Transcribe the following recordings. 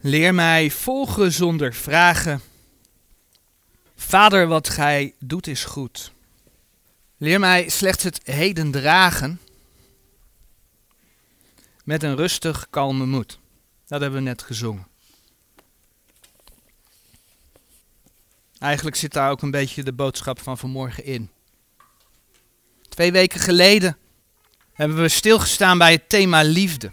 Leer mij volgen zonder vragen. Vader, wat gij doet is goed. Leer mij slechts het heden dragen met een rustig, kalme moed. Dat hebben we net gezongen. Eigenlijk zit daar ook een beetje de boodschap van vanmorgen in. Twee weken geleden hebben we stilgestaan bij het thema liefde.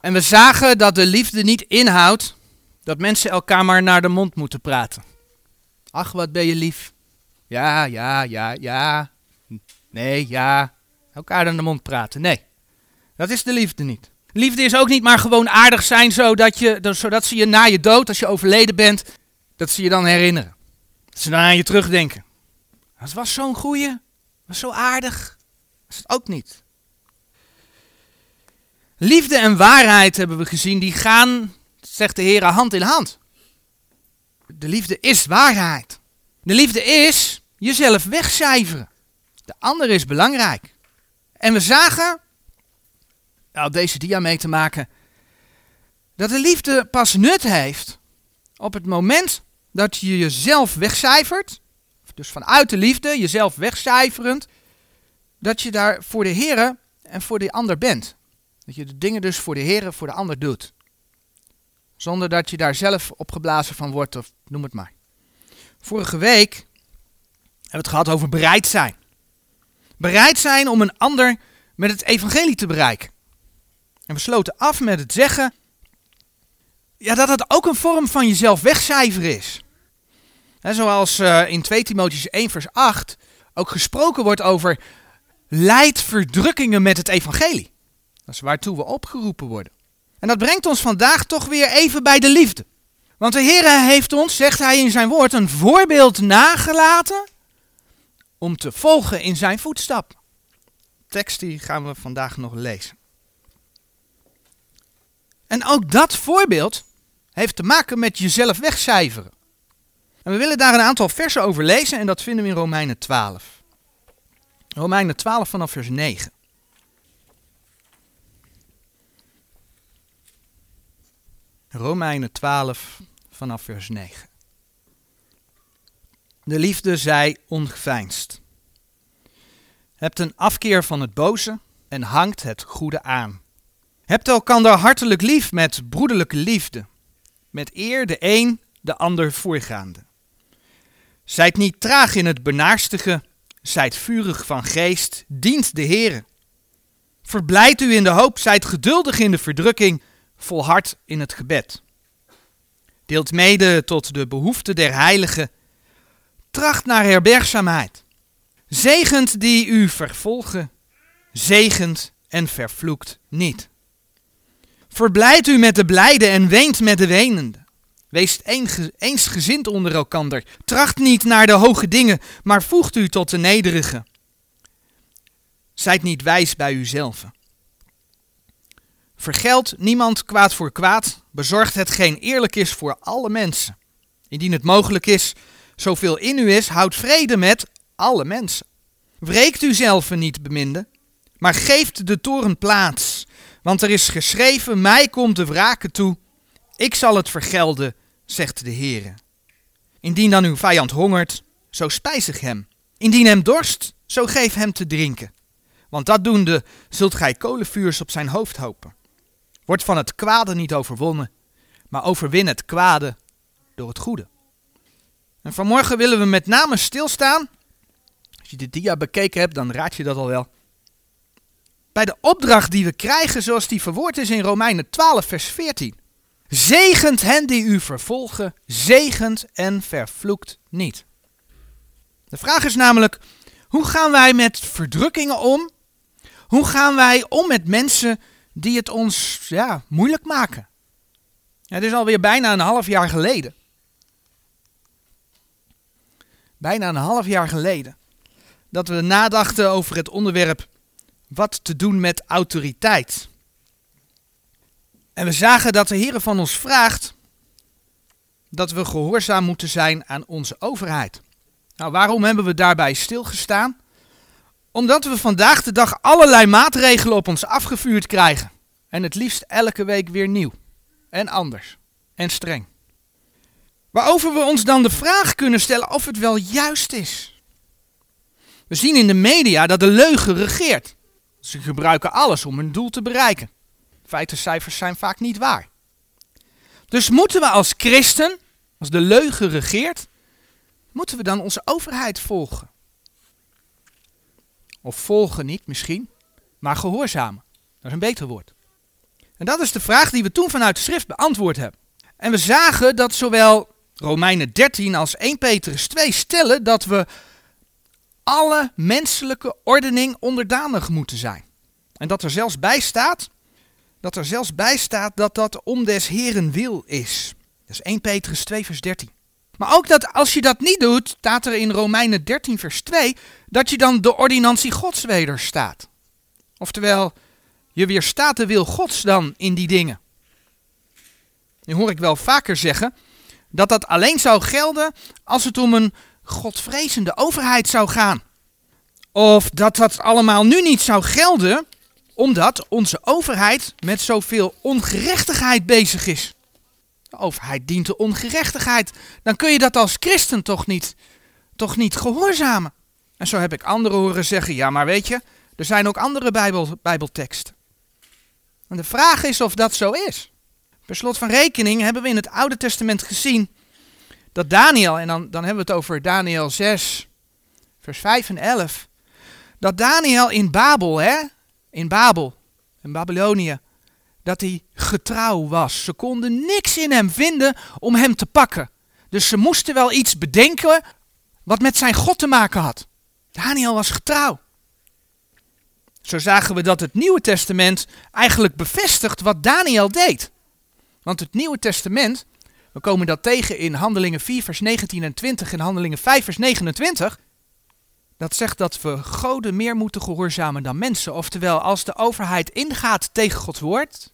En we zagen dat de liefde niet inhoudt dat mensen elkaar maar naar de mond moeten praten. Ach, wat ben je lief. Ja, ja, ja, ja. Nee, ja. Elkaar naar de mond praten. Nee, dat is de liefde niet. Liefde is ook niet maar gewoon aardig zijn zodat, je, zodat ze je na je dood, als je overleden bent, dat ze je dan herinneren. Dat ze dan aan je terugdenken. Dat was zo'n goeie, dat was zo aardig. Dat is het ook niet. Liefde en waarheid hebben we gezien, die gaan, zegt de Heer, hand in hand. De liefde is waarheid. De liefde is jezelf wegcijferen. De ander is belangrijk. En we zagen, nou, deze dia mee te maken, dat de liefde pas nut heeft op het moment dat je jezelf wegcijfert, dus vanuit de liefde, jezelf wegcijferend, dat je daar voor de Heer en voor de ander bent. Dat je de dingen dus voor de Heer, voor de ander doet. Zonder dat je daar zelf opgeblazen van wordt, of noem het maar. Vorige week hebben we het gehad over bereid zijn. Bereid zijn om een ander met het evangelie te bereiken. En we sloten af met het zeggen ja, dat het ook een vorm van jezelf wegcijferen is. zoals uh, in 2 Timotheüs 1 vers 8 ook gesproken wordt over leid verdrukkingen met het evangelie. Waartoe we opgeroepen worden. En dat brengt ons vandaag toch weer even bij de liefde. Want de Heer heeft ons, zegt hij in zijn woord, een voorbeeld nagelaten om te volgen in zijn voetstap. Tekst die gaan we vandaag nog lezen. En ook dat voorbeeld heeft te maken met jezelf wegcijferen. En we willen daar een aantal versen over lezen en dat vinden we in Romeinen 12. Romeinen 12 vanaf vers 9. Romeinen 12 vanaf vers 9. De liefde zij ongeveinsd. Hebt een afkeer van het boze en hangt het goede aan. Hebt elkander hartelijk lief met broederlijke liefde, met eer de een de ander voorgaande. Zijt niet traag in het benaarstige, zijt vurig van geest, dient de Heere. Verblijd u in de hoop, zijt geduldig in de verdrukking, volhard in het gebed. Deelt mede tot de behoeften der heiligen, tracht naar herbergzaamheid. Zegent die u vervolgen, zegent en vervloekt niet. Verblijd u met de blijde en weent met de wenende. Wees eensgezind onder elkander. Tracht niet naar de hoge dingen, maar voegt u tot de nederige. Zijt niet wijs bij uzelf. Vergeld niemand kwaad voor kwaad, bezorgt hetgeen eerlijk is voor alle mensen. Indien het mogelijk is, zoveel in u is, houd vrede met alle mensen. Wreekt u zelf niet, beminde, maar geeft de toren plaats. Want er is geschreven, mij komt de wraken toe, ik zal het vergelden, zegt de Heere. Indien dan uw vijand hongert, zo spijzig hem. Indien hem dorst, zo geef hem te drinken. Want dat doende zult gij kolenvuurs op zijn hoofd hopen. Wordt van het kwade niet overwonnen, maar overwin het kwade door het goede. En vanmorgen willen we met name stilstaan. Als je de dia bekeken hebt, dan raad je dat al wel. Bij de opdracht die we krijgen, zoals die verwoord is in Romeinen 12, vers 14. Zegent hen die u vervolgen, zegent en vervloekt niet. De vraag is namelijk, hoe gaan wij met verdrukkingen om? Hoe gaan wij om met mensen die het ons ja, moeilijk maken? Het is alweer bijna een half jaar geleden. Bijna een half jaar geleden. Dat we nadachten over het onderwerp wat te doen met autoriteit. En we zagen dat de Heer van ons vraagt dat we gehoorzaam moeten zijn aan onze overheid. Nou, waarom hebben we daarbij stilgestaan? Omdat we vandaag de dag allerlei maatregelen op ons afgevuurd krijgen. En het liefst elke week weer nieuw. En anders. En streng. Waarover we ons dan de vraag kunnen stellen of het wel juist is. We zien in de media dat de leugen regeert. Ze gebruiken alles om hun doel te bereiken. Feitencijfers zijn vaak niet waar. Dus moeten we als christen, als de leugen regeert, moeten we dan onze overheid volgen? Of volgen niet misschien, maar gehoorzamen. Dat is een beter woord. En dat is de vraag die we toen vanuit de schrift beantwoord hebben. En we zagen dat zowel Romeinen 13 als 1 Petrus 2 stellen dat we alle menselijke ordening onderdanig moeten zijn. En dat er zelfs bij staat, dat er zelfs bij staat dat dat om des Heren wil is. Dat is 1 Petrus 2 vers 13. Maar ook dat als je dat niet doet, staat er in Romeinen 13 vers 2, dat je dan de ordinantie Gods wederstaat. Oftewel, je weerstaat de wil Gods dan in die dingen. Nu hoor ik wel vaker zeggen dat dat alleen zou gelden als het om een godvrezende overheid zou gaan. Of dat dat allemaal nu niet zou gelden omdat onze overheid met zoveel ongerechtigheid bezig is. De overheid dient de ongerechtigheid. Dan kun je dat als christen toch niet, toch niet gehoorzamen. En zo heb ik anderen horen zeggen, ja maar weet je, er zijn ook andere bijbel, bijbelteksten. En de vraag is of dat zo is. Per slot van rekening hebben we in het Oude Testament gezien dat Daniel, en dan, dan hebben we het over Daniel 6, vers 5 en 11, dat Daniel in Babel, hè, in Babel, in Babylonië, dat hij getrouw was. Ze konden niks in hem vinden om hem te pakken. Dus ze moesten wel iets bedenken wat met zijn God te maken had. Daniel was getrouw. Zo zagen we dat het Nieuwe Testament eigenlijk bevestigt wat Daniel deed. Want het Nieuwe Testament, we komen dat tegen in Handelingen 4, vers 19 en 20 en Handelingen 5, vers 29. Dat zegt dat we goden meer moeten gehoorzamen dan mensen. Oftewel, als de overheid ingaat tegen Gods woord,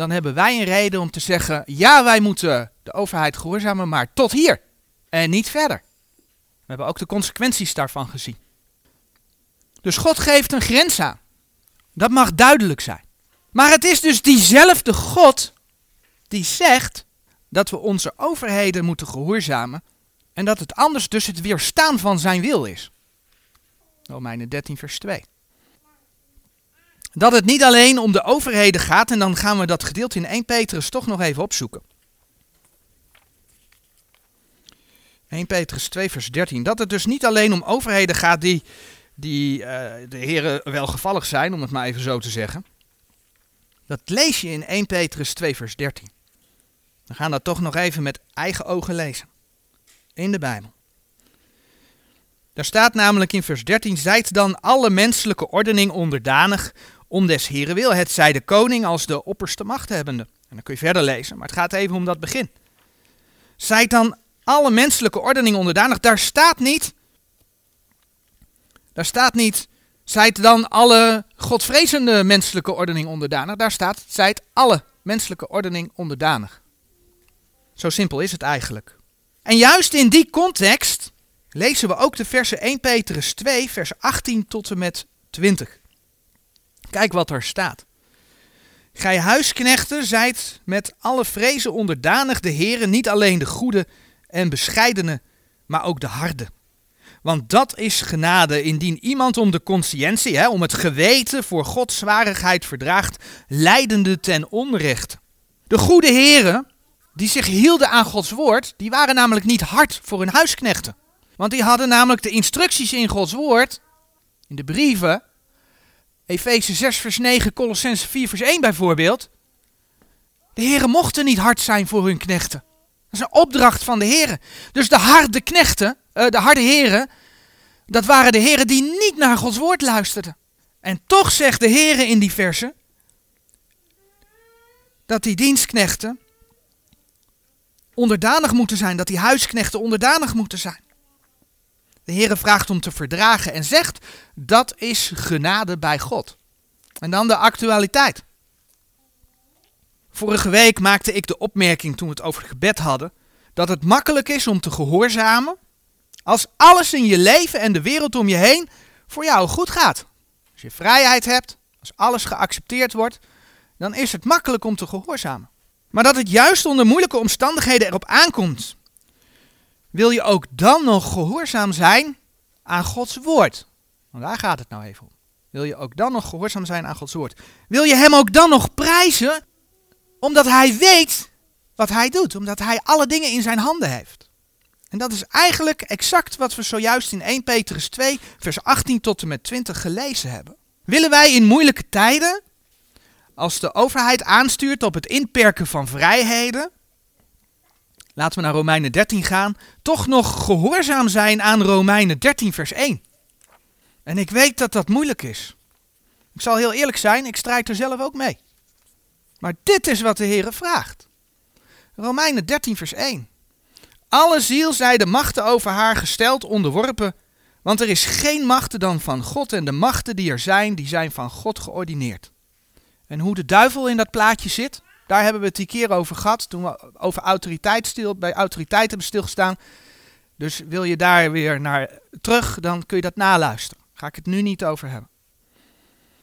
dan hebben wij een reden om te zeggen: ja, wij moeten de overheid gehoorzamen, maar tot hier en niet verder. We hebben ook de consequenties daarvan gezien. Dus God geeft een grens aan. Dat mag duidelijk zijn. Maar het is dus diezelfde God die zegt dat we onze overheden moeten gehoorzamen en dat het anders dus het weerstaan van zijn wil is. Romeinen 13, vers 2. Dat het niet alleen om de overheden gaat, en dan gaan we dat gedeelte in 1 Petrus toch nog even opzoeken. 1 Petrus 2, vers 13. Dat het dus niet alleen om overheden gaat die, die uh, de heren welgevallig zijn, om het maar even zo te zeggen. Dat lees je in 1 Petrus 2, vers 13. We gaan dat toch nog even met eigen ogen lezen. In de Bijbel. Daar staat namelijk in vers 13: Zijt dan alle menselijke ordening onderdanig om des Heren wil. Het zij de koning als de opperste machthebbende. En dan kun je verder lezen, maar het gaat even om dat begin. Zijt dan alle menselijke ordening onderdanig. Daar staat niet. Daar staat niet. Zijt dan alle godvrezende menselijke ordening onderdanig. Daar staat. Zijt alle menselijke ordening onderdanig. Zo simpel is het eigenlijk. En juist in die context lezen we ook de versen 1 Petrus 2, vers 18 tot en met 20. Kijk wat er staat. Gij huisknechten zijt met alle vrezen onderdanig de heren, niet alleen de goede en bescheidene, maar ook de harde. Want dat is genade indien iemand om de conscientie, hè, om het geweten voor Gods zwarigheid verdraagt, leidende ten onrecht. De goede heren, die zich hielden aan Gods woord, die waren namelijk niet hard voor hun huisknechten. Want die hadden namelijk de instructies in Gods woord, in de brieven, Efeze 6 vers 9, Colossense 4 vers 1 bijvoorbeeld. De heren mochten niet hard zijn voor hun knechten. Dat is een opdracht van de heren. Dus de harde knechten, uh, de harde heren, dat waren de heren die niet naar Gods woord luisterden. En toch zegt de heren in die versen dat die dienstknechten onderdanig moeten zijn, dat die huisknechten onderdanig moeten zijn. De Heere vraagt om te verdragen en zegt dat is genade bij God. En dan de actualiteit. Vorige week maakte ik de opmerking toen we het over gebed hadden dat het makkelijk is om te gehoorzamen als alles in je leven en de wereld om je heen voor jou goed gaat. Als je vrijheid hebt, als alles geaccepteerd wordt, dan is het makkelijk om te gehoorzamen. Maar dat het juist onder moeilijke omstandigheden erop aankomt, wil je ook dan nog gehoorzaam zijn aan Gods woord? Want daar gaat het nou even om. Wil je ook dan nog gehoorzaam zijn aan Gods woord? Wil je hem ook dan nog prijzen, omdat hij weet wat hij doet, omdat hij alle dingen in zijn handen heeft? En dat is eigenlijk exact wat we zojuist in 1 Petrus 2, vers 18 tot en met 20 gelezen hebben. Willen wij in moeilijke tijden, als de overheid aanstuurt op het inperken van vrijheden, laten we naar Romeinen 13 gaan, toch nog gehoorzaam zijn aan Romeinen 13, vers 1? En ik weet dat dat moeilijk is. Ik zal heel eerlijk zijn, ik strijd er zelf ook mee. Maar dit is wat de Heer vraagt. Romeinen 13, vers 1. Alle ziel zij de machten over haar gesteld onderworpen, want er is geen machten dan van God en de machten die er zijn, die zijn van God geordineerd. En hoe de duivel in dat plaatje zit, daar hebben we het die keer over gehad, toen we over autoriteit bij autoriteit hebben stilgestaan. Dus wil je daar weer naar terug, dan kun je dat naluisteren. Ga ik het nu niet over hebben.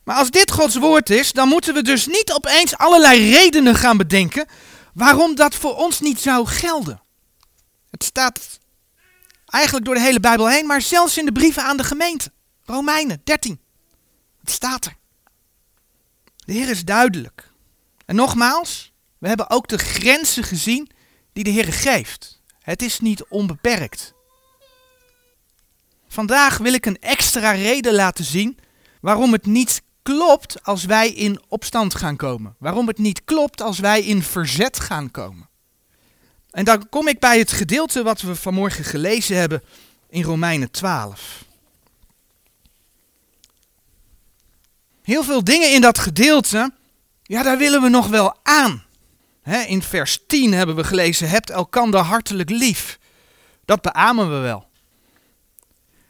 Maar als dit Gods woord is, dan moeten we dus niet opeens allerlei redenen gaan bedenken waarom dat voor ons niet zou gelden. Het staat eigenlijk door de hele Bijbel heen, maar zelfs in de brieven aan de gemeente. Romeinen 13. Het staat er. De Heer is duidelijk. En nogmaals, we hebben ook de grenzen gezien die de Heer geeft. Het is niet onbeperkt. Vandaag wil ik een extra reden laten zien waarom het niet klopt als wij in opstand gaan komen. Waarom het niet klopt als wij in verzet gaan komen. En dan kom ik bij het gedeelte wat we vanmorgen gelezen hebben in Romeinen 12. Heel veel dingen in dat gedeelte, ja, daar willen we nog wel aan. in vers 10 hebben we gelezen: Hebt elkander hartelijk lief. Dat beamen we wel.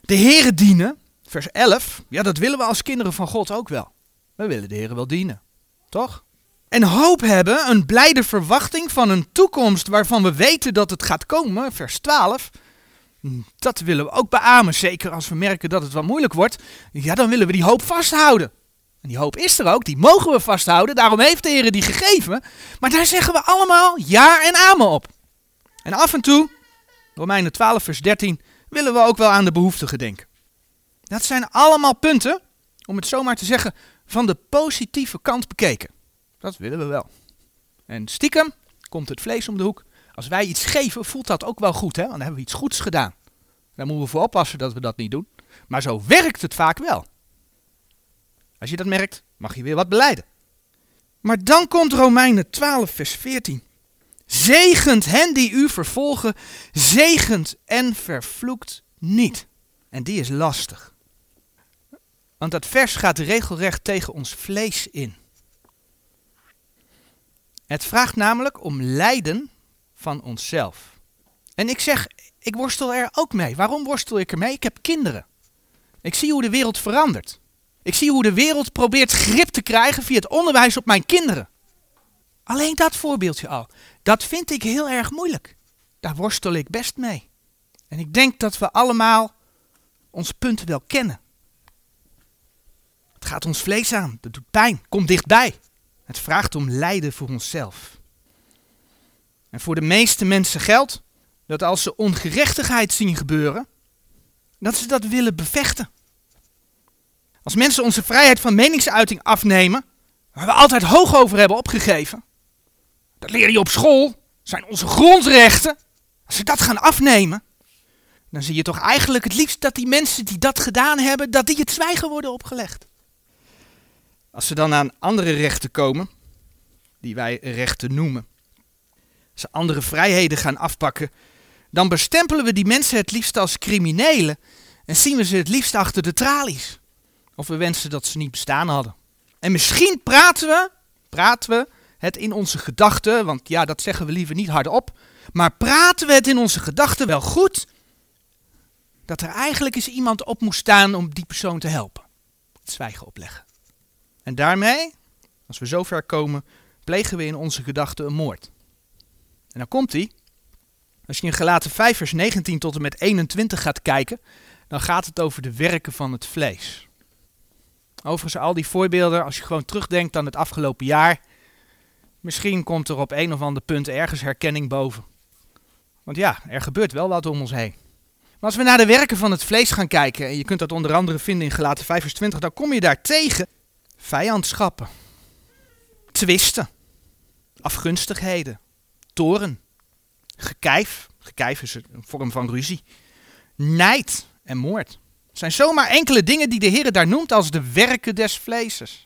De Heeren dienen, vers 11, ja, dat willen we als kinderen van God ook wel. We willen de Heeren wel dienen, toch? En hoop hebben, een blijde verwachting van een toekomst waarvan we weten dat het gaat komen, vers 12. Dat willen we ook beamen, zeker als we merken dat het wat moeilijk wordt. Ja, dan willen we die hoop vasthouden. Die hoop is er ook, die mogen we vasthouden, daarom heeft de Heer die gegeven. Maar daar zeggen we allemaal ja en amen op. En af en toe, Romeinen 12 vers 13, willen we ook wel aan de behoeftigen denken. Dat zijn allemaal punten, om het zomaar te zeggen, van de positieve kant bekeken. Dat willen we wel. En stiekem komt het vlees om de hoek. Als wij iets geven, voelt dat ook wel goed, hè? Want dan hebben we iets goeds gedaan. Daar moeten we voor oppassen dat we dat niet doen. Maar zo werkt het vaak wel. Als je dat merkt, mag je weer wat beleiden. Maar dan komt Romeinen 12, vers 14. Zegent hen die u vervolgen, zegent en vervloekt niet. En die is lastig. Want dat vers gaat regelrecht tegen ons vlees in. Het vraagt namelijk om lijden van onszelf. En ik zeg, ik worstel er ook mee. Waarom worstel ik ermee? Ik heb kinderen. Ik zie hoe de wereld verandert. Ik zie hoe de wereld probeert grip te krijgen via het onderwijs op mijn kinderen. Alleen dat voorbeeldje al. Dat vind ik heel erg moeilijk. Daar worstel ik best mee. En ik denk dat we allemaal ons punten wel kennen. Het gaat ons vlees aan. Dat doet pijn. Kom dichtbij. Het vraagt om lijden voor onszelf. En voor de meeste mensen geldt dat als ze ongerechtigheid zien gebeuren, dat ze dat willen bevechten. Als mensen onze vrijheid van meningsuiting afnemen, waar we altijd hoog over hebben opgegeven, dat leer je op school, zijn onze grondrechten. Als ze dat gaan afnemen, dan zie je toch eigenlijk het liefst dat die mensen die dat gedaan hebben, dat die het zwijgen worden opgelegd. Als ze dan aan andere rechten komen, die wij rechten noemen, als ze andere vrijheden gaan afpakken, dan bestempelen we die mensen het liefst als criminelen en zien we ze het liefst achter de tralies. Of we wensen dat ze niet bestaan hadden. En misschien praten we, praten we het in onze gedachten, want ja, dat zeggen we liever niet hardop, maar praten we het in onze gedachten wel goed dat er eigenlijk eens iemand op moest staan om die persoon te helpen. Het zwijgen opleggen. En daarmee, als we zover komen, plegen we in onze gedachten een moord. En dan komt hij. Als je in Gelaten 5 vers 19 tot en met 21 gaat kijken, dan gaat het over de werken van het vlees. Overigens al die voorbeelden, als je gewoon terugdenkt aan het afgelopen jaar, Misschien komt er op een of ander punt ergens herkenning boven. Want ja, er gebeurt wel wat om ons heen. Maar als we naar de werken van het vlees gaan kijken, en je kunt dat onder andere vinden in Gelaten 5 vers 20, dan kom je daar tegen vijandschappen, twisten, afgunstigheden, toren, gekijf, gekijf is een vorm van ruzie, nijd en moord. Zijn zomaar enkele dingen die de Heer daar noemt als de werken des vleeses.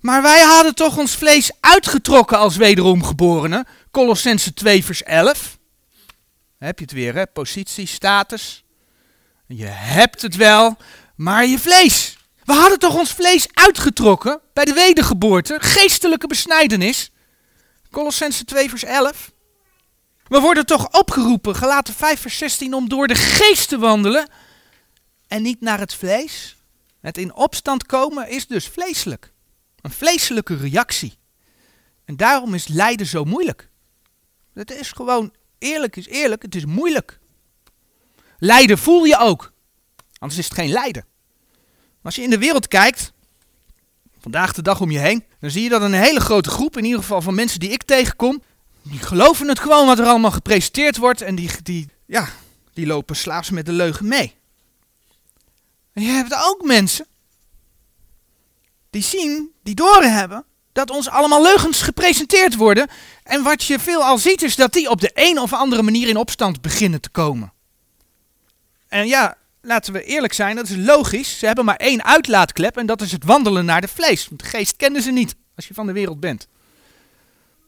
Maar wij hadden toch ons vlees uitgetrokken als wederomgeborenen. Colossense 2 vers 11. heb je het weer, hè? Positie, status. Je hebt het wel, maar je vlees. We hadden toch ons vlees uitgetrokken bij de wedergeboorte, geestelijke besnijdenis. Colossense 2 vers 11. We worden toch opgeroepen, gelaten 5 vers 16, om door de geest te wandelen en niet naar het vlees. Het in opstand komen is dus vleeselijk. Een vleeselijke reactie. En daarom is lijden zo moeilijk. Het is gewoon, eerlijk is eerlijk, het is moeilijk. Lijden voel je ook. Anders is het geen lijden. als je in de wereld kijkt, vandaag de dag om je heen, dan zie je dat een hele grote groep, in ieder geval van mensen die ik tegenkom, die geloven het gewoon wat er allemaal gepresenteerd wordt en die, die, ja, die lopen slaaps met de leugen mee. Je hebt ook mensen die zien, die doorhebben, dat ons allemaal leugens gepresenteerd worden. En wat je veel al ziet is dat die op de een of andere manier in opstand beginnen te komen. En ja, laten we eerlijk zijn, dat is logisch. Ze hebben maar één uitlaatklep en dat is het wandelen naar de vlees. Want de geest kennen ze niet als je van de wereld bent.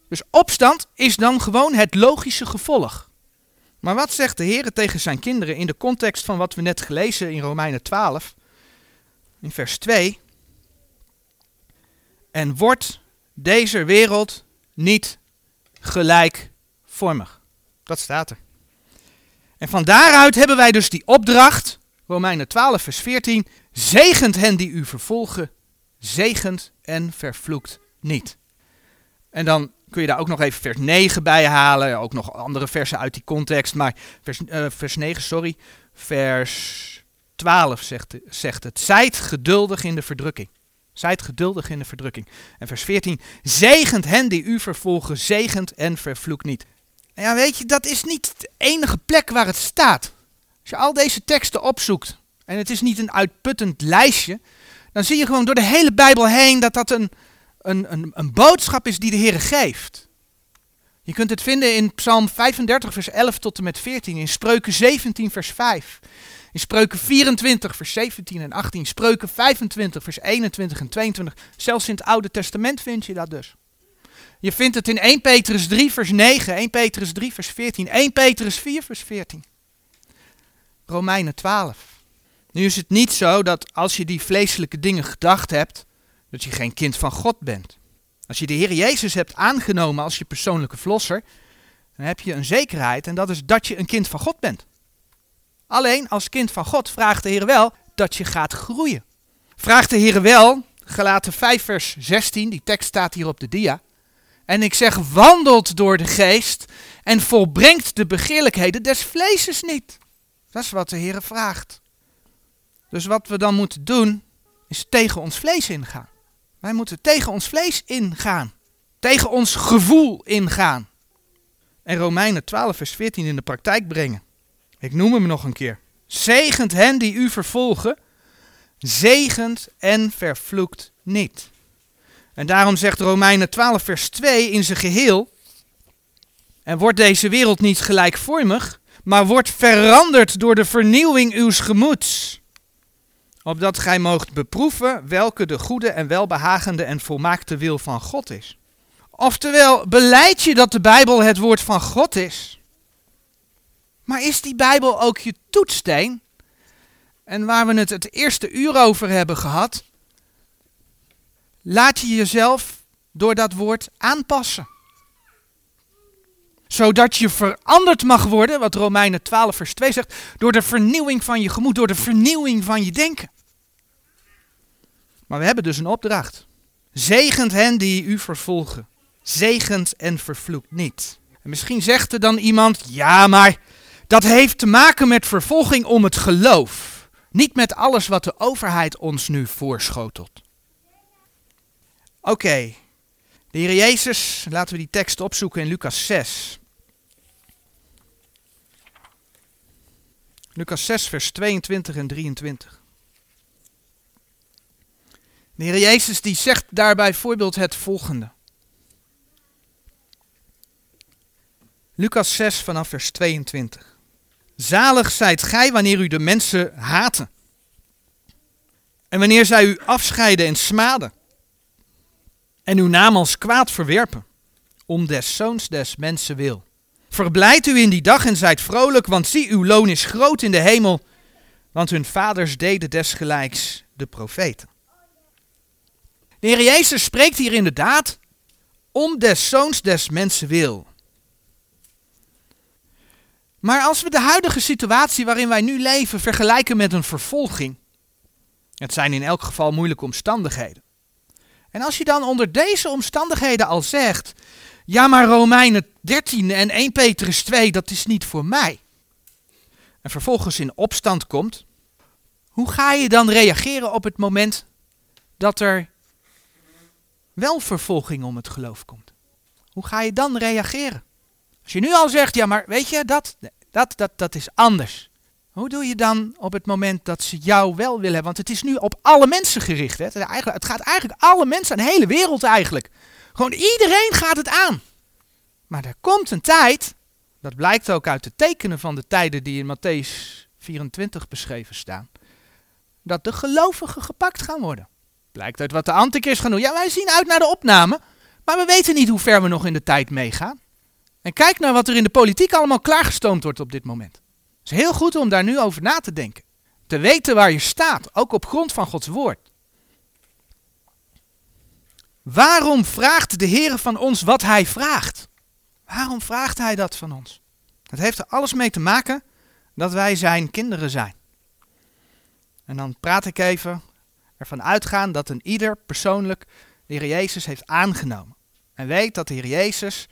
Dus opstand is dan gewoon het logische gevolg. Maar wat zegt de Heer tegen zijn kinderen in de context van wat we net gelezen in Romeinen 12, in vers 2? En wordt deze wereld niet gelijkvormig. Dat staat er. En van daaruit hebben wij dus die opdracht, Romeinen 12, vers 14. Zegent hen die u vervolgen, zegent en vervloekt niet. En dan kun je daar ook nog even vers 9 bij halen. Ook nog andere versen uit die context. Maar vers, uh, vers 9, sorry. Vers 12 zegt, zegt het. Zijt geduldig in de verdrukking. Zijt geduldig in de verdrukking. En vers 14. Zegent hen die u vervolgen. Zegent en vervloekt niet. En ja, weet je, dat is niet de enige plek waar het staat. Als je al deze teksten opzoekt. En het is niet een uitputtend lijstje. Dan zie je gewoon door de hele Bijbel heen dat dat een, een, een, een boodschap is die de Heer geeft. Je kunt het vinden in Psalm 35, vers 11 tot en met 14, in Spreuken 17, vers 5. In Spreuken 24, vers 17 en 18, Spreuken 25, vers 21 en 22. Zelfs in het Oude Testament vind je dat dus. Je vindt het in 1 Petrus 3, vers 9, 1 Petrus 3, vers 14, 1 Petrus 4, vers 14. Romeinen 12. Nu is het niet zo dat als je die vleeselijke dingen gedacht hebt, dat je geen kind van God bent. Als je de Heer Jezus hebt aangenomen als je persoonlijke vlosser, dan heb je een zekerheid en dat is dat je een kind van God bent. Alleen als kind van God vraagt de Heer wel dat je gaat groeien. Vraagt de Heer wel, gelaten 5 vers 16, die tekst staat hier op de dia. En ik zeg, wandelt door de geest en volbrengt de begeerlijkheden des vleeses niet. Dat is wat de Heer vraagt. Dus wat we dan moeten doen, is tegen ons vlees ingaan. Wij moeten tegen ons vlees ingaan. Tegen ons gevoel ingaan. En Romeinen 12, vers 14 in de praktijk brengen. Ik noem hem nog een keer. Zegent hen die u vervolgen. Zegent en vervloekt niet. En daarom zegt Romeinen 12, vers 2 in zijn geheel. En wordt deze wereld niet gelijkvormig, maar wordt veranderd door de vernieuwing uws gemoeds opdat gij moogt beproeven welke de goede en welbehagende en volmaakte wil van God is. Oftewel, beleid je dat de Bijbel het woord van God is. Maar is die Bijbel ook je toetssteen? En waar we het het eerste uur over hebben gehad, laat je jezelf door dat woord aanpassen. Zodat je veranderd mag worden, wat Romeinen 12 vers 2 zegt, door de vernieuwing van je gemoed, door de vernieuwing van je denken. Maar we hebben dus een opdracht. Zegent hen die u vervolgen. Zegent en vervloekt niet. En misschien zegt er dan iemand, ja maar dat heeft te maken met vervolging om het geloof. Niet met alles wat de overheid ons nu voorschotelt. Oké, De Heer Jezus, laten we die tekst opzoeken in Lucas 6. Lucas 6, vers 22 en 23. De Heer Jezus die zegt daarbij bijvoorbeeld het volgende. Lucas 6 vanaf vers 22. Zalig zijt gij wanneer u de mensen haten. En wanneer zij u afscheiden en smaden. En uw naam als kwaad verwerpen. Om des zoons des mensen wil. Verblijd u in die dag en zijt vrolijk, want zie, uw loon is groot in de hemel. Want hun vaders deden desgelijks de profeten. De Heer Jezus spreekt hier inderdaad om des zoons des mensen wil. Maar als we de huidige situatie waarin wij nu leven vergelijken met een vervolging, het zijn in elk geval moeilijke omstandigheden. En als je dan onder deze omstandigheden al zegt, ja maar Romeinen 13 en 1 Petrus 2, dat is niet voor mij. En vervolgens in opstand komt, hoe ga je dan reageren op het moment dat er wel vervolging om het geloof komt? Hoe ga je dan reageren? Als je nu al zegt, ja maar weet je, dat, dat, dat, dat is anders. Hoe doe je dan op het moment dat ze jou wel willen hebben? Want het is nu op alle mensen gericht. Hè? Het, gaat eigenlijk alle mensen, de hele wereld eigenlijk. Gewoon iedereen gaat het aan. Maar er komt een tijd, dat blijkt ook uit de tekenen van de tijden die in Matthäus 24 beschreven staan, dat de gelovigen gepakt gaan worden. Blijkt uit wat de antichrist gaan doen. Ja, wij zien uit naar de opname, maar we weten niet hoe ver we nog in de tijd meegaan. En kijk naar wat er in de politiek allemaal klaargestoomd wordt op dit moment. Het is heel goed om daar nu over na te denken. Te weten waar je staat, ook op grond van Gods woord. Waarom vraagt de Heer van ons wat Hij vraagt? Waarom vraagt Hij dat van ons? Het heeft er alles mee te maken dat wij Zijn kinderen zijn. En dan praat ik even ervan uitgaan dat een ieder persoonlijk de Heer Jezus heeft aangenomen. En weet dat de Heer Jezus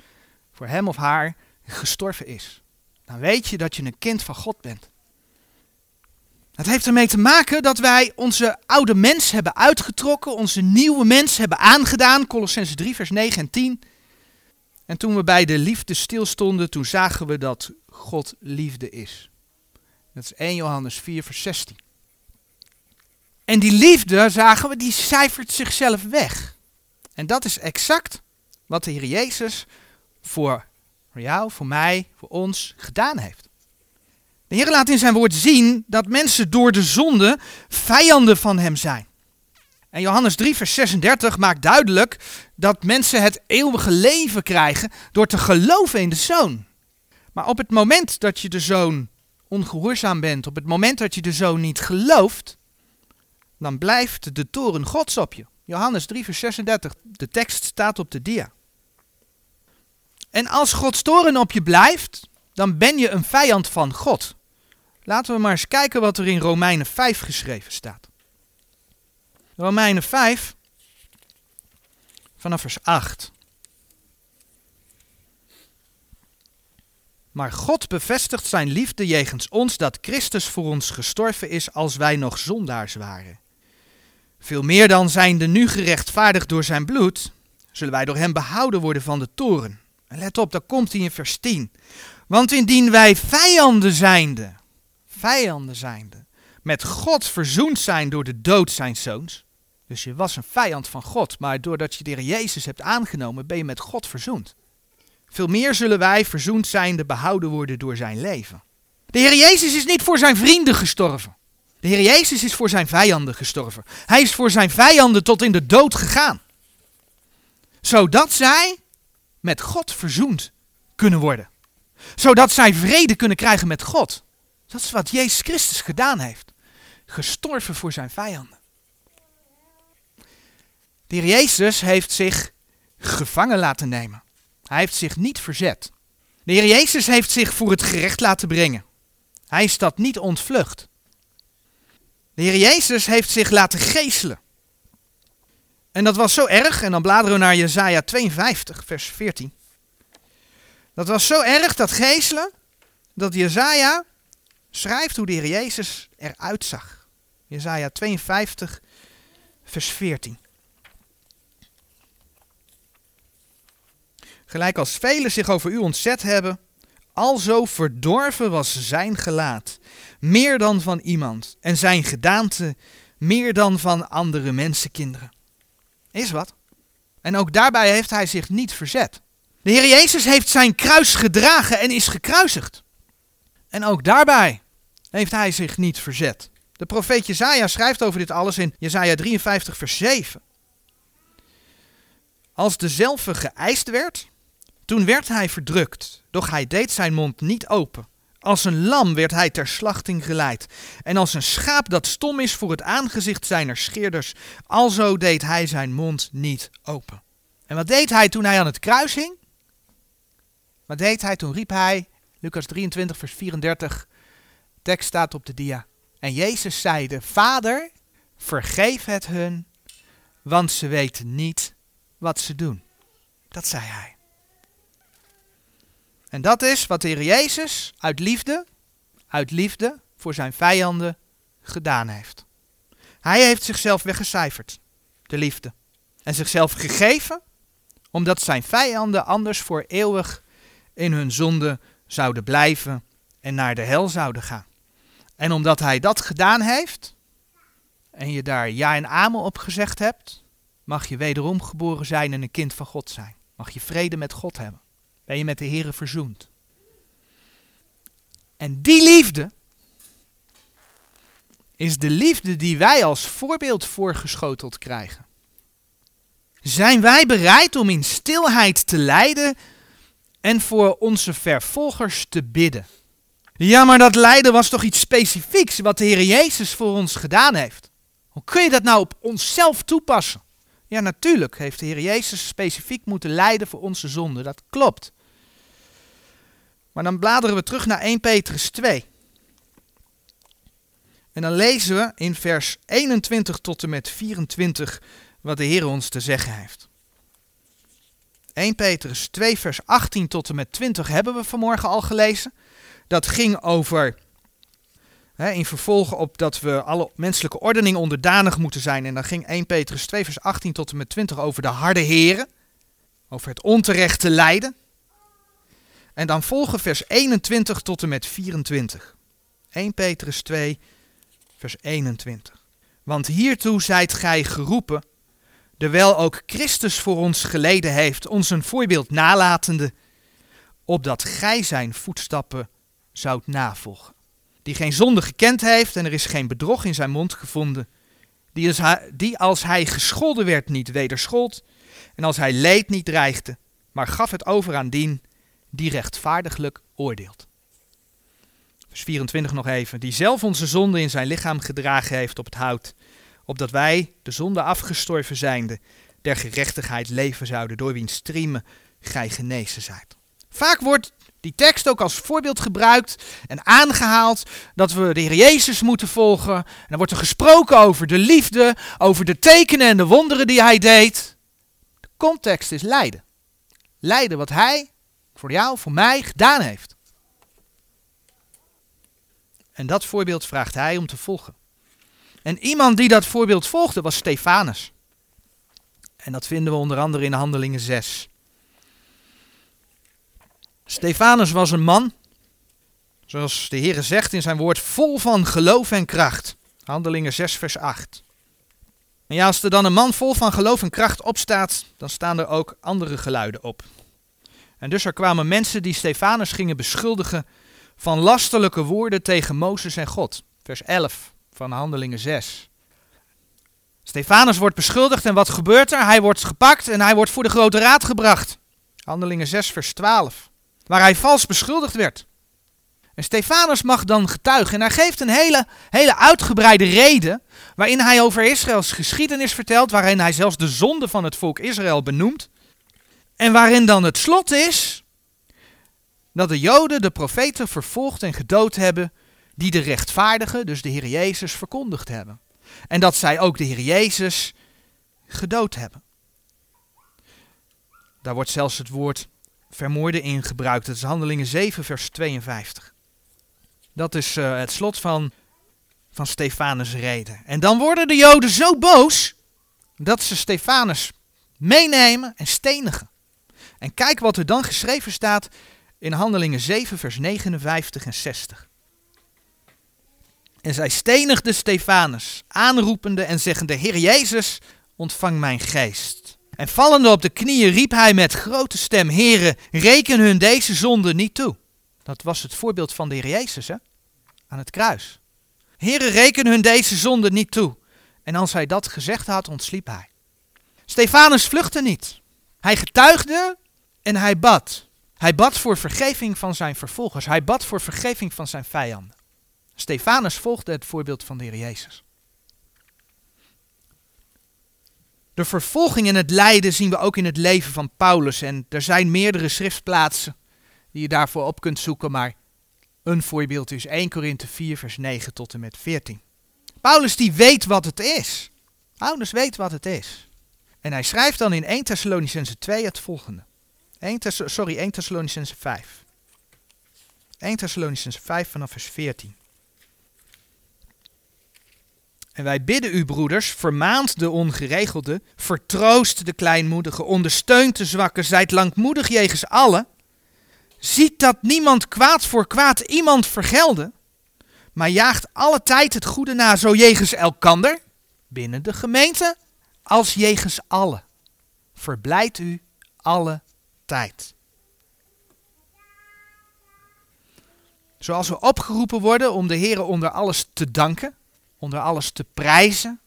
voor hem of haar gestorven is. Dan weet je dat je een kind van God bent. Het heeft ermee te maken dat wij onze oude mens hebben uitgetrokken, onze nieuwe mens hebben aangedaan. Colossense 3, vers 9 en 10. En toen we bij de liefde stilstonden, toen zagen we dat God liefde is. Dat is 1 Johannes 4, vers 16. En die liefde, zagen we, die cijfert zichzelf weg. En dat is exact wat de Heer Jezus voor jou, voor mij, voor ons gedaan heeft. De Heer laat in zijn woord zien dat mensen door de zonde vijanden van hem zijn. En Johannes 3, vers 36 maakt duidelijk dat mensen het eeuwige leven krijgen door te geloven in de zoon. Maar op het moment dat je de zoon ongehoorzaam bent, op het moment dat je de zoon niet gelooft, dan blijft de toren gods op je. Johannes 3, vers 36, de tekst staat op de dia. En als Gods toren op je blijft, dan ben je een vijand van God. Laten we maar eens kijken wat er in Romeinen 5 geschreven staat. Romeinen 5, vanaf vers 8. Maar God bevestigt zijn liefde jegens ons dat Christus voor ons gestorven is als wij nog zondaars waren. Veel meer dan zijnde nu gerechtvaardigd door zijn bloed, zullen wij door hem behouden worden van de toren. En let op, daar komt hij in vers 10. Want indien wij vijanden zijnde, vijanden zijnde, met God verzoend zijn door de dood zijn zoons. Dus je was een vijand van God, maar doordat je de Heer Jezus hebt aangenomen, ben je met God verzoend. Veel meer zullen wij verzoend zijnde behouden worden door zijn leven. De Heer Jezus is niet voor zijn vrienden gestorven. De Heer Jezus is voor zijn vijanden gestorven. Hij is voor zijn vijanden tot in de dood gegaan. Zodat zij met God verzoend kunnen worden. Zodat zij vrede kunnen krijgen met God. Dat is wat Jezus Christus gedaan heeft. Gestorven voor zijn vijanden. De heer Jezus heeft zich gevangen laten nemen. Hij heeft zich niet verzet. De Heer Jezus heeft zich voor het gerecht laten brengen. Hij is dat niet ontvlucht. De Heer Jezus heeft zich laten geeselen. En dat was zo erg, en dan bladeren we naar Jezaja 52, vers 14. Dat was zo erg, dat geeselen, dat Jezaja schrijft hoe de Heer Jezus eruit zag. Jezaja 52, vers 14. Gelijk als velen zich over u ontzet hebben, alzo verdorven was zijn gelaat, meer dan van iemand, en zijn gedaante meer dan van andere mensenkinderen. Is wat. En ook daarbij heeft hij zich niet verzet. De Heer Jezus heeft zijn kruis gedragen en is gekruisigd. En ook daarbij heeft hij zich niet verzet. De profeet Jezaja schrijft over dit alles in Jezaja 53 vers 7. Als dezelfde geëist werd, toen werd hij verdrukt, doch hij deed zijn mond niet open. Als een lam werd hij ter slachting geleid. En als een schaap dat stom is voor het aangezicht zijner scheerders, alzo deed hij zijn mond niet open. En wat deed hij toen hij aan het kruis hing? Wat deed hij toen riep hij, Lucas 23 vers 34, tekst staat op de dia. En Jezus zeide, Vader, vergeef het hun, want ze weten niet wat ze doen. Dat zei hij. En dat is wat de Heer Jezus uit liefde, uit liefde voor zijn vijanden gedaan heeft. Hij heeft zichzelf weggecijferd, de liefde, en zichzelf gegeven, omdat zijn vijanden anders voor eeuwig in hun zonde zouden blijven en naar de hel zouden gaan. En omdat hij dat gedaan heeft, en je daar ja en amen op gezegd hebt, mag je wederom geboren zijn en een kind van God zijn. Mag je vrede met God hebben. Ben je met de Here verzoend. En die liefde is de liefde die wij als voorbeeld voorgeschoteld krijgen. Zijn wij bereid om in stilheid te lijden en voor onze vervolgers te bidden? Ja, maar dat lijden was toch iets specifieks wat de Heer Jezus voor ons gedaan heeft. Hoe kun je dat nou op onszelf toepassen? Ja, natuurlijk heeft de Heer Jezus specifiek moeten lijden voor onze zonde. Dat klopt. Maar dan bladeren we terug naar 1 Petrus 2. En dan lezen we in vers 21 tot en met 24 wat de Heer ons te zeggen heeft. 1 Petrus 2 vers 18 tot en met 20 hebben we vanmorgen al gelezen. Dat ging over, in vervolgen op dat we alle menselijke ordening onderdanig moeten zijn. En dan ging 1 Petrus 2 vers 18 tot en met 20 over de harde heren. Over het onterechte lijden. En dan volgen vers 21 tot en met 24. 1 Petrus 2, vers 21. Want hiertoe zijt gij geroepen, terwijl ook Christus voor ons geleden heeft, ons een voorbeeld nalatende, opdat gij zijn voetstappen zoudt navolgen. Die geen zonde gekend heeft en er is geen bedrog in zijn mond gevonden, die als hij, die als hij gescholden werd niet wederschold, en als hij leed niet dreigde, maar gaf het over aan dien die rechtvaardiglijk oordeelt. Vers 24 nog even. Die zelf onze zonde in zijn lichaam gedragen heeft op het hout, opdat wij, de zonde afgestorven zijnde, der gerechtigheid leven zouden, door wiens striemen gij genezen zijt. Vaak wordt die tekst ook als voorbeeld gebruikt en aangehaald dat we de Heer Jezus moeten volgen. En dan wordt er gesproken over de liefde, over de tekenen en de wonderen die hij deed. De context is lijden. Lijden wat hij voor jou, voor mij gedaan heeft. En dat voorbeeld vraagt hij om te volgen. En iemand die dat voorbeeld volgde was Stefanus. En dat vinden we onder andere in Handelingen 6. Stefanus was een man, zoals de Heer zegt in zijn woord, vol van geloof en kracht. Handelingen 6, vers 8. En ja, als er dan een man vol van geloof en kracht opstaat, dan staan er ook andere geluiden op. En dus er kwamen mensen die Stefanus gingen beschuldigen van lasterlijke woorden tegen Mozes en God. Vers 11 van Handelingen 6. Stefanus wordt beschuldigd en wat gebeurt er? Hij wordt gepakt en hij wordt voor de grote raad gebracht. Handelingen 6 vers 12. Waar hij vals beschuldigd werd. En Stefanus mag dan getuigen en hij geeft een hele, hele uitgebreide reden waarin hij over Israëls geschiedenis vertelt, waarin hij zelfs de zonde van het volk Israël benoemt. En waarin dan het slot is dat de Joden de profeten vervolgd en gedood hebben die de rechtvaardige, dus de Heer Jezus, verkondigd hebben. En dat zij ook de Heer Jezus gedood hebben. Daar wordt zelfs het woord vermoorden in gebruikt. Het is Handelingen 7, vers 52. Dat is uh, het slot van, van Stefanus' reden. En dan worden de Joden zo boos dat ze Stefanus meenemen en stenigen. En kijk wat er dan geschreven staat in Handelingen 7, vers 59 en 60. En zij stenigde Stefanus, aanroepende en zeggende, Heer Jezus, ontvang mijn geest. En vallende op de knieën riep hij met grote stem, Heere, reken hun deze zonde niet toe. Dat was het voorbeeld van de Heer Jezus, hè? Aan het kruis. Heere, reken hun deze zonde niet toe. En als hij dat gezegd had, ontsliep hij. Stefanus vluchtte niet. Hij getuigde en hij bad. Hij bad voor vergeving van zijn vervolgers. Hij bad voor vergeving van zijn vijanden. Stefanus volgde het voorbeeld van de Heer Jezus. De vervolging en het lijden zien we ook in het leven van Paulus. En er zijn meerdere schriftplaatsen die je daarvoor op kunt zoeken, maar een voorbeeld is 1 Korinthe 4, vers 9 tot en met 14. Paulus die weet wat het is. Paulus weet wat het is. En hij schrijft dan in 1 Thessalonicense 2 het volgende. 1 sorry, 1 Thessalonicense 5. 1 Thessalonicense 5 vanaf vers 14. En wij bidden u, broeders, vermaand de ongeregelde, vertroost de kleinmoedige, ondersteunt de zwakke, zijt langmoedig jegens allen. Ziet dat niemand kwaad voor kwaad iemand vergelden, maar jaagt alle tijd het goede na, zo jegens elkander, binnen de gemeente, als jegens allen. Verblijd u alle tijd. Zoals we opgeroepen worden om de Heer onder alles te danken, onder alles te prijzen.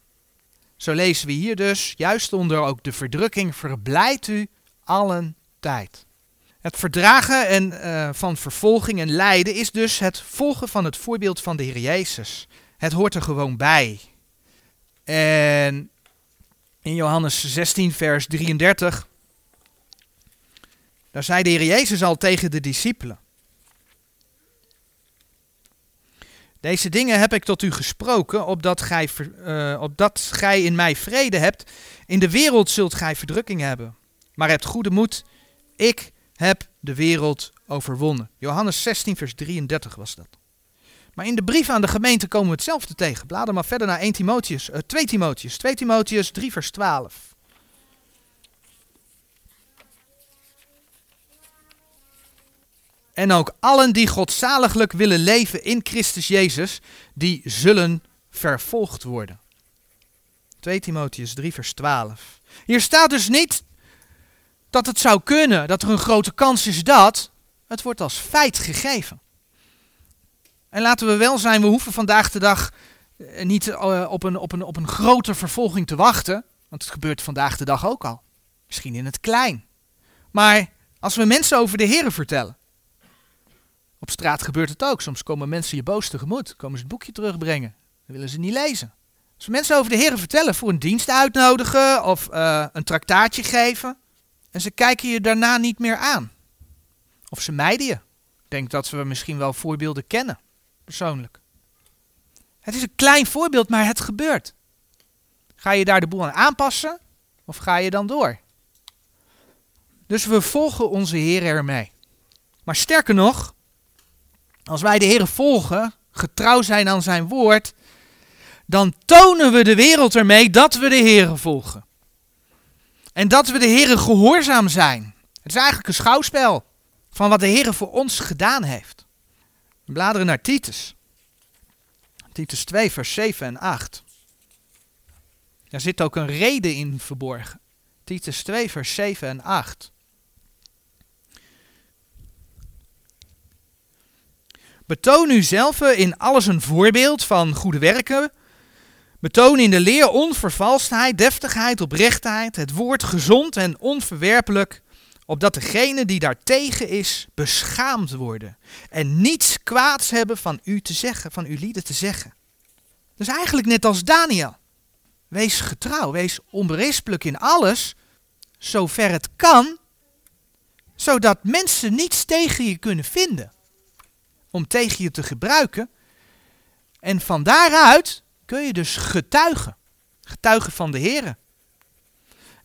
Zo lezen we hier dus, juist onder ook de verdrukking, verblijdt u allen tijd. Het verdragen en, uh, van vervolging en lijden is dus het volgen van het voorbeeld van de Heer Jezus. Het hoort er gewoon bij. En in Johannes 16, vers 33, daar zei de Heer Jezus al tegen de discipelen. Deze dingen heb ik tot u gesproken, opdat gij, uh, opdat gij in mij vrede hebt. In de wereld zult gij verdrukking hebben. Maar hebt goede moed, ik heb de wereld overwonnen. Johannes 16, vers 33 was dat. Maar in de brief aan de gemeente komen we hetzelfde tegen. Blader maar verder naar 1 Timotheus, uh, 2 Timotheus, 2 Timotheus 3, vers 12. En ook allen die godzaliglijk willen leven in Christus Jezus, die zullen vervolgd worden. 2 Timotheus 3, vers 12. Hier staat dus niet dat het zou kunnen, dat er een grote kans is dat. Het wordt als feit gegeven. En laten we wel zijn, we hoeven vandaag de dag eh, niet eh, op een, op, een, op een grote vervolging te wachten. Want het gebeurt vandaag de dag ook al. Misschien in het klein. Maar als we mensen over de Heeren vertellen. Op straat gebeurt het ook. Soms komen mensen je boos tegemoet. Komen ze het boekje terugbrengen. Dan willen ze niet lezen. Als mensen over de Heeren vertellen, voor een dienst uitnodigen of uh, een traktaatje geven. En ze kijken je daarna niet meer aan. Of ze mijden je. Ik denk dat we misschien wel voorbeelden kennen, persoonlijk. Het is een klein voorbeeld, maar het gebeurt. Ga je daar de boel aan aanpassen of ga je dan door? Dus we volgen onze Heer ermee. Maar sterker nog, als wij de Heer volgen, getrouw zijn aan zijn woord, dan tonen we de wereld ermee dat we de Heer volgen. En dat we de Heer gehoorzaam zijn. Het is eigenlijk een schouwspel van wat de Heer voor ons gedaan heeft. We bladeren naar Titus. Titus 2, vers 7 en 8. Daar zit ook een reden in verborgen. Titus 2, vers 7 en 8. Betoon u zelf in alles een voorbeeld van goede werken, Betoon in de leer onvervalstheid, deftigheid, oprechtheid, het woord gezond en onverwerpelijk, opdat degene die daartegen is beschaamd worden en niets kwaads hebben van u te zeggen, van uw lieden te zeggen. Dus eigenlijk net als Daniel. Wees getrouw, wees onberispelijk in alles, zover het kan, zodat mensen niets tegen je kunnen vinden om tegen je te gebruiken. En van daaruit kun je dus getuigen. Getuigen van de Heer.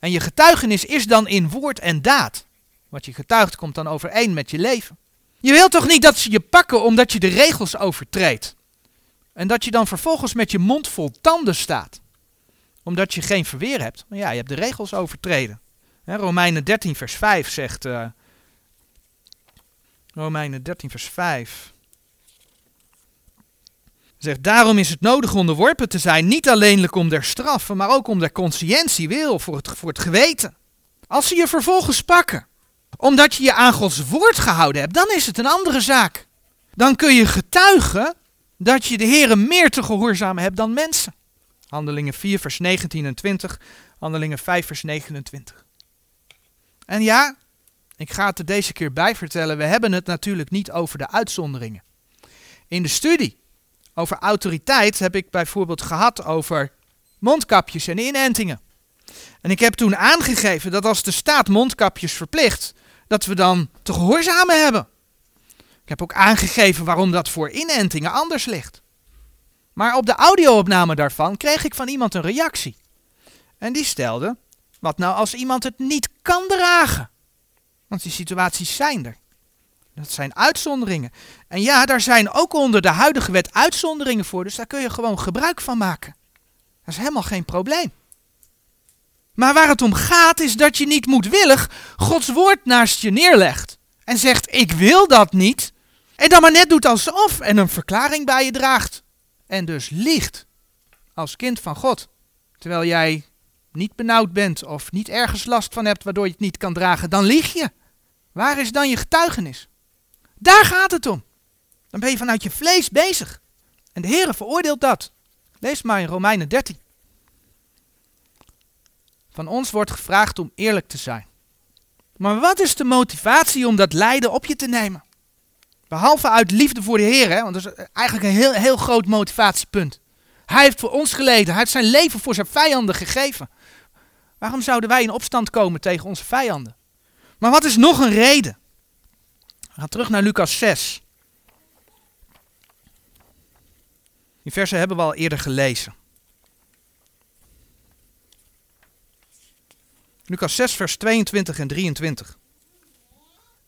En je getuigenis is dan in woord en daad. Wat je getuigt komt dan overeen met je leven. Je wilt toch niet dat ze je pakken omdat je de regels overtreedt. En dat je dan vervolgens met je mond vol tanden staat. Omdat je geen verweer hebt. Maar ja, je hebt de regels overtreden. Romeinen 13 vers 5 zegt... Uh, Romeinen 13 vers 5 zegt, daarom is het nodig onderworpen te zijn, niet alleenlijk om der straffen, maar ook om der consciëntie wil, voor het, voor het geweten. Als ze je vervolgens pakken, omdat je je aan Gods woord gehouden hebt, dan is het een andere zaak. Dan kun je getuigen dat je de Heer meer te gehoorzamen hebt dan mensen. Handelingen 4 vers 19 en 20, Handelingen 5 vers 29. En ja, ik ga het er deze keer bij vertellen, we hebben het natuurlijk niet over de uitzonderingen. In de studie over autoriteit heb ik bijvoorbeeld gehad over mondkapjes en inentingen. En ik heb toen aangegeven dat als de staat mondkapjes verplicht, dat we dan te gehoorzamen hebben. Ik heb ook aangegeven waarom dat voor inentingen anders ligt. Maar op de audio-opname daarvan kreeg ik van iemand een reactie. En die stelde: wat nou als iemand het niet kan dragen? Want die situaties zijn er. Dat zijn uitzonderingen. En ja, daar zijn ook onder de huidige wet uitzonderingen voor, dus daar kun je gewoon gebruik van maken. Dat is helemaal geen probleem. Maar waar het om gaat is dat je niet moedwillig Gods woord naast je neerlegt en zegt ik wil dat niet en dan maar net doet alsof en een verklaring bij je draagt en dus liegt als kind van God. Terwijl jij niet benauwd bent of niet ergens last van hebt waardoor je het niet kan dragen, dan lieg je. Waar is dan je getuigenis? Daar gaat het om. Dan ben je vanuit je vlees bezig. En de Heer veroordeelt dat. Lees maar in Romeinen 13. Van ons wordt gevraagd om eerlijk te zijn. Maar wat is de motivatie om dat lijden op je te nemen? Behalve uit liefde voor de Heer, hè, want dat is eigenlijk een heel, heel groot motivatiepunt. Hij heeft voor ons geleden, hij heeft zijn leven voor zijn vijanden gegeven. Waarom zouden wij in opstand komen tegen onze vijanden? Maar wat is nog een reden? Gaan terug naar Lucas 6. Die versen hebben we al eerder gelezen. Lucas 6, vers 22 en 23.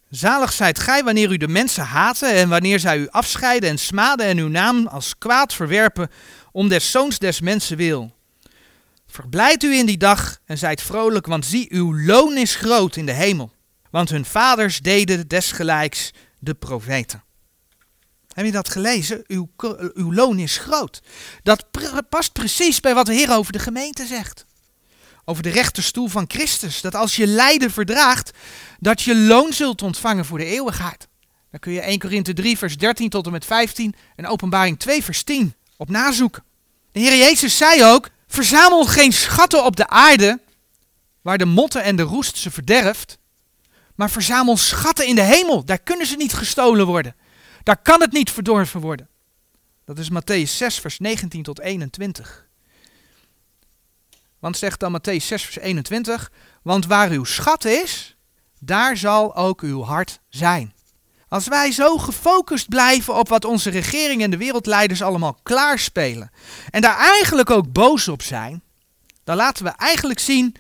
Zalig zijt gij wanneer u de mensen haten en wanneer zij u afscheiden en smaden en uw naam als kwaad verwerpen om des zoons des mensen wil. Verblijd u in die dag en zijt vrolijk, want zie, uw loon is groot in de hemel. Want hun vaders deden desgelijks de profeten. Heb je dat gelezen? Uw, uw loon is groot. Dat past precies bij wat de Heer over de gemeente zegt. Over de rechterstoel van Christus. Dat als je lijden verdraagt, dat je loon zult ontvangen voor de eeuwigheid. Dan kun je 1 Korinthe 3 vers 13 tot en met 15 en Openbaring 2 vers 10 op nazoeken. De Heer Jezus zei ook, verzamel geen schatten op de aarde, waar de motten en de roest ze verderft, maar verzamel schatten in de hemel. Daar kunnen ze niet gestolen worden. Daar kan het niet verdorven worden. Dat is Matthäus 6, vers 19 tot 21. Want zegt dan Matthäus 6, vers 21, want waar uw schat is, daar zal ook uw hart zijn. Als wij zo gefocust blijven op wat onze regering en de wereldleiders allemaal klaarspelen, en daar eigenlijk ook boos op zijn, dan laten we eigenlijk zien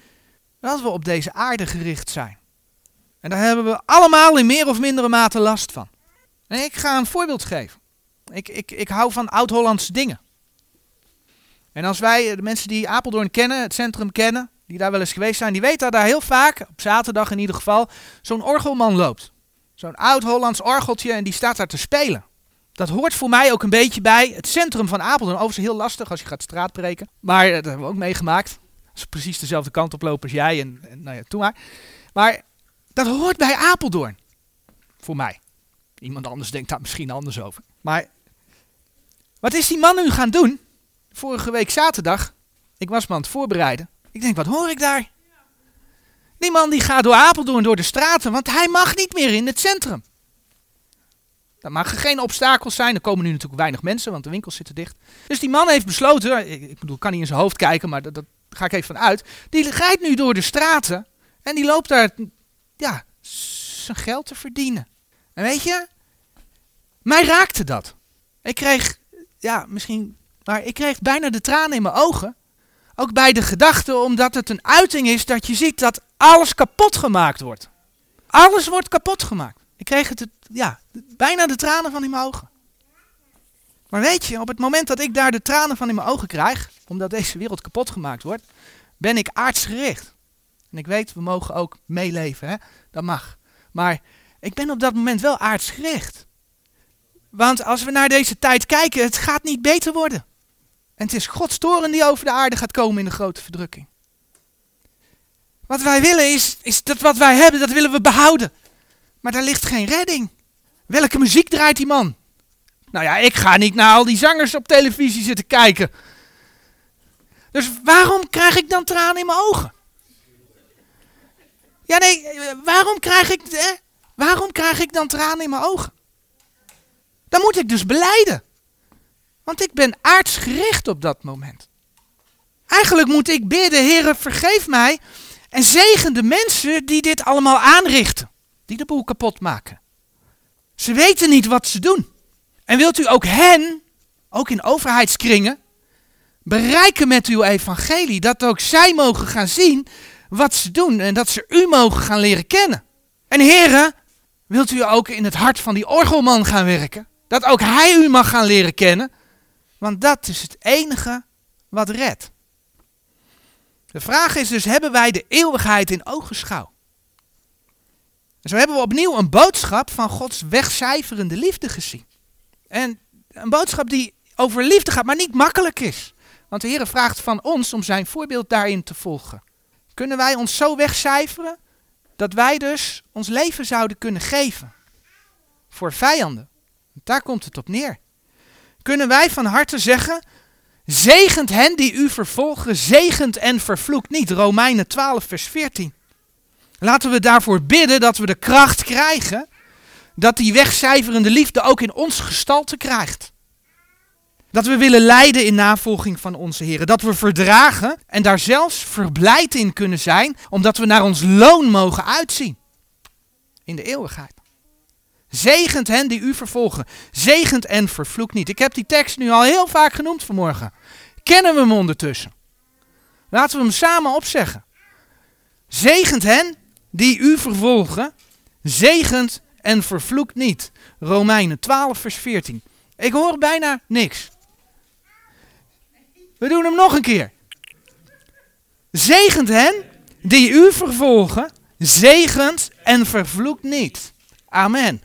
dat we op deze aarde gericht zijn. En daar hebben we allemaal in meer of mindere mate last van. En ik ga een voorbeeld geven. Ik, ik, ik hou van oud-Hollandse dingen. En als wij, de mensen die Apeldoorn kennen, het centrum kennen, die daar wel eens geweest zijn, die weten dat daar heel vaak, op zaterdag in ieder geval, zo'n orgelman loopt. Zo'n oud-Hollands orgeltje en die staat daar te spelen. Dat hoort voor mij ook een beetje bij het centrum van Apeldoorn. Overigens heel lastig als je gaat straatbreken. Maar dat hebben we ook meegemaakt. Als ze precies dezelfde kant op lopen als jij en, en nou ja, toen maar. Maar dat hoort bij Apeldoorn. Voor mij. Iemand anders denkt daar misschien anders over. Maar wat is die man nu gaan doen? Vorige week zaterdag. Ik was me aan het voorbereiden. Ik denk, wat hoor ik daar? Die man die gaat door Apeldoorn, door de straten, want hij mag niet meer in het centrum. Er mag geen obstakels zijn. Er komen nu natuurlijk weinig mensen, want de winkels zitten dicht. Dus die man heeft besloten, ik, bedoel, kan niet in zijn hoofd kijken, maar dat, dat ga ik even van uit. Die rijdt nu door de straten en die loopt daar ja, zijn geld te verdienen. En weet je, mij raakte dat. Ik kreeg, ja, misschien, maar ik kreeg bijna de tranen in mijn ogen. Ook bij de gedachte, omdat het een uiting is dat je ziet dat alles kapot gemaakt wordt. Alles wordt kapot gemaakt. Ik kreeg het, ja, bijna de tranen van in mijn ogen. Maar weet je, op het moment dat ik daar de tranen van in mijn ogen krijg, omdat deze wereld kapot gemaakt wordt, ben ik aardsgericht. En ik weet, we mogen ook meeleven, hè? dat mag. Maar ik ben op dat moment wel aardsgericht. Want als we naar deze tijd kijken, het gaat niet beter worden. En het is Gods toren die over de aarde gaat komen in de grote verdrukking. Wat wij willen is, is dat wat wij hebben, dat willen we behouden. Maar daar ligt geen redding. Welke muziek draait die man? Nou ja, ik ga niet naar al die zangers op televisie zitten kijken. Dus waarom krijg ik dan tranen in mijn ogen? Ja, nee, waarom krijg ik, eh, waarom krijg ik dan tranen in mijn ogen? Dan moet ik dus beleiden. Want ik ben aardsgericht op dat moment. Eigenlijk moet ik bidden, Heere, vergeef mij en zegen de mensen die dit allemaal aanrichten. Die de boel kapot maken. Ze weten niet wat ze doen. En wilt u ook hen, ook in overheidskringen, bereiken met uw evangelie. Dat ook zij mogen gaan zien wat ze doen en dat ze u mogen gaan leren kennen. En heren, wilt u ook in het hart van die orgelman gaan werken? Dat ook hij u mag gaan leren kennen. Want dat is het enige wat redt. De vraag is dus, hebben wij de eeuwigheid in ogenschouw? Zo hebben we opnieuw een boodschap van Gods wegcijferende liefde gezien. En een boodschap die over liefde gaat, maar niet makkelijk is. Want de Heer vraagt van ons om zijn voorbeeld daarin te volgen. Kunnen wij ons zo wegcijferen dat wij dus ons leven zouden kunnen geven voor vijanden? Daar komt het op neer. Kunnen wij van harte zeggen, zegent hen die u vervolgen, zegent en vervloekt niet. Romeinen 12, vers 14. Laten we daarvoor bidden dat we de kracht krijgen dat die wegcijferende liefde ook in ons gestalte krijgt. Dat we willen lijden in navolging van onze Heer. Dat we verdragen en daar zelfs verblijd in kunnen zijn, omdat we naar ons loon mogen uitzien. In de eeuwigheid. Zegent hen die u vervolgen. Zegent en vervloekt niet. Ik heb die tekst nu al heel vaak genoemd vanmorgen. Kennen we hem ondertussen? Laten we hem samen opzeggen. Zegent hen die u vervolgen. Zegent en vervloekt niet. Romeinen 12, vers 14. Ik hoor bijna niks. We doen hem nog een keer. Zegent hen die u vervolgen, zegent en vervloekt niet. Amen.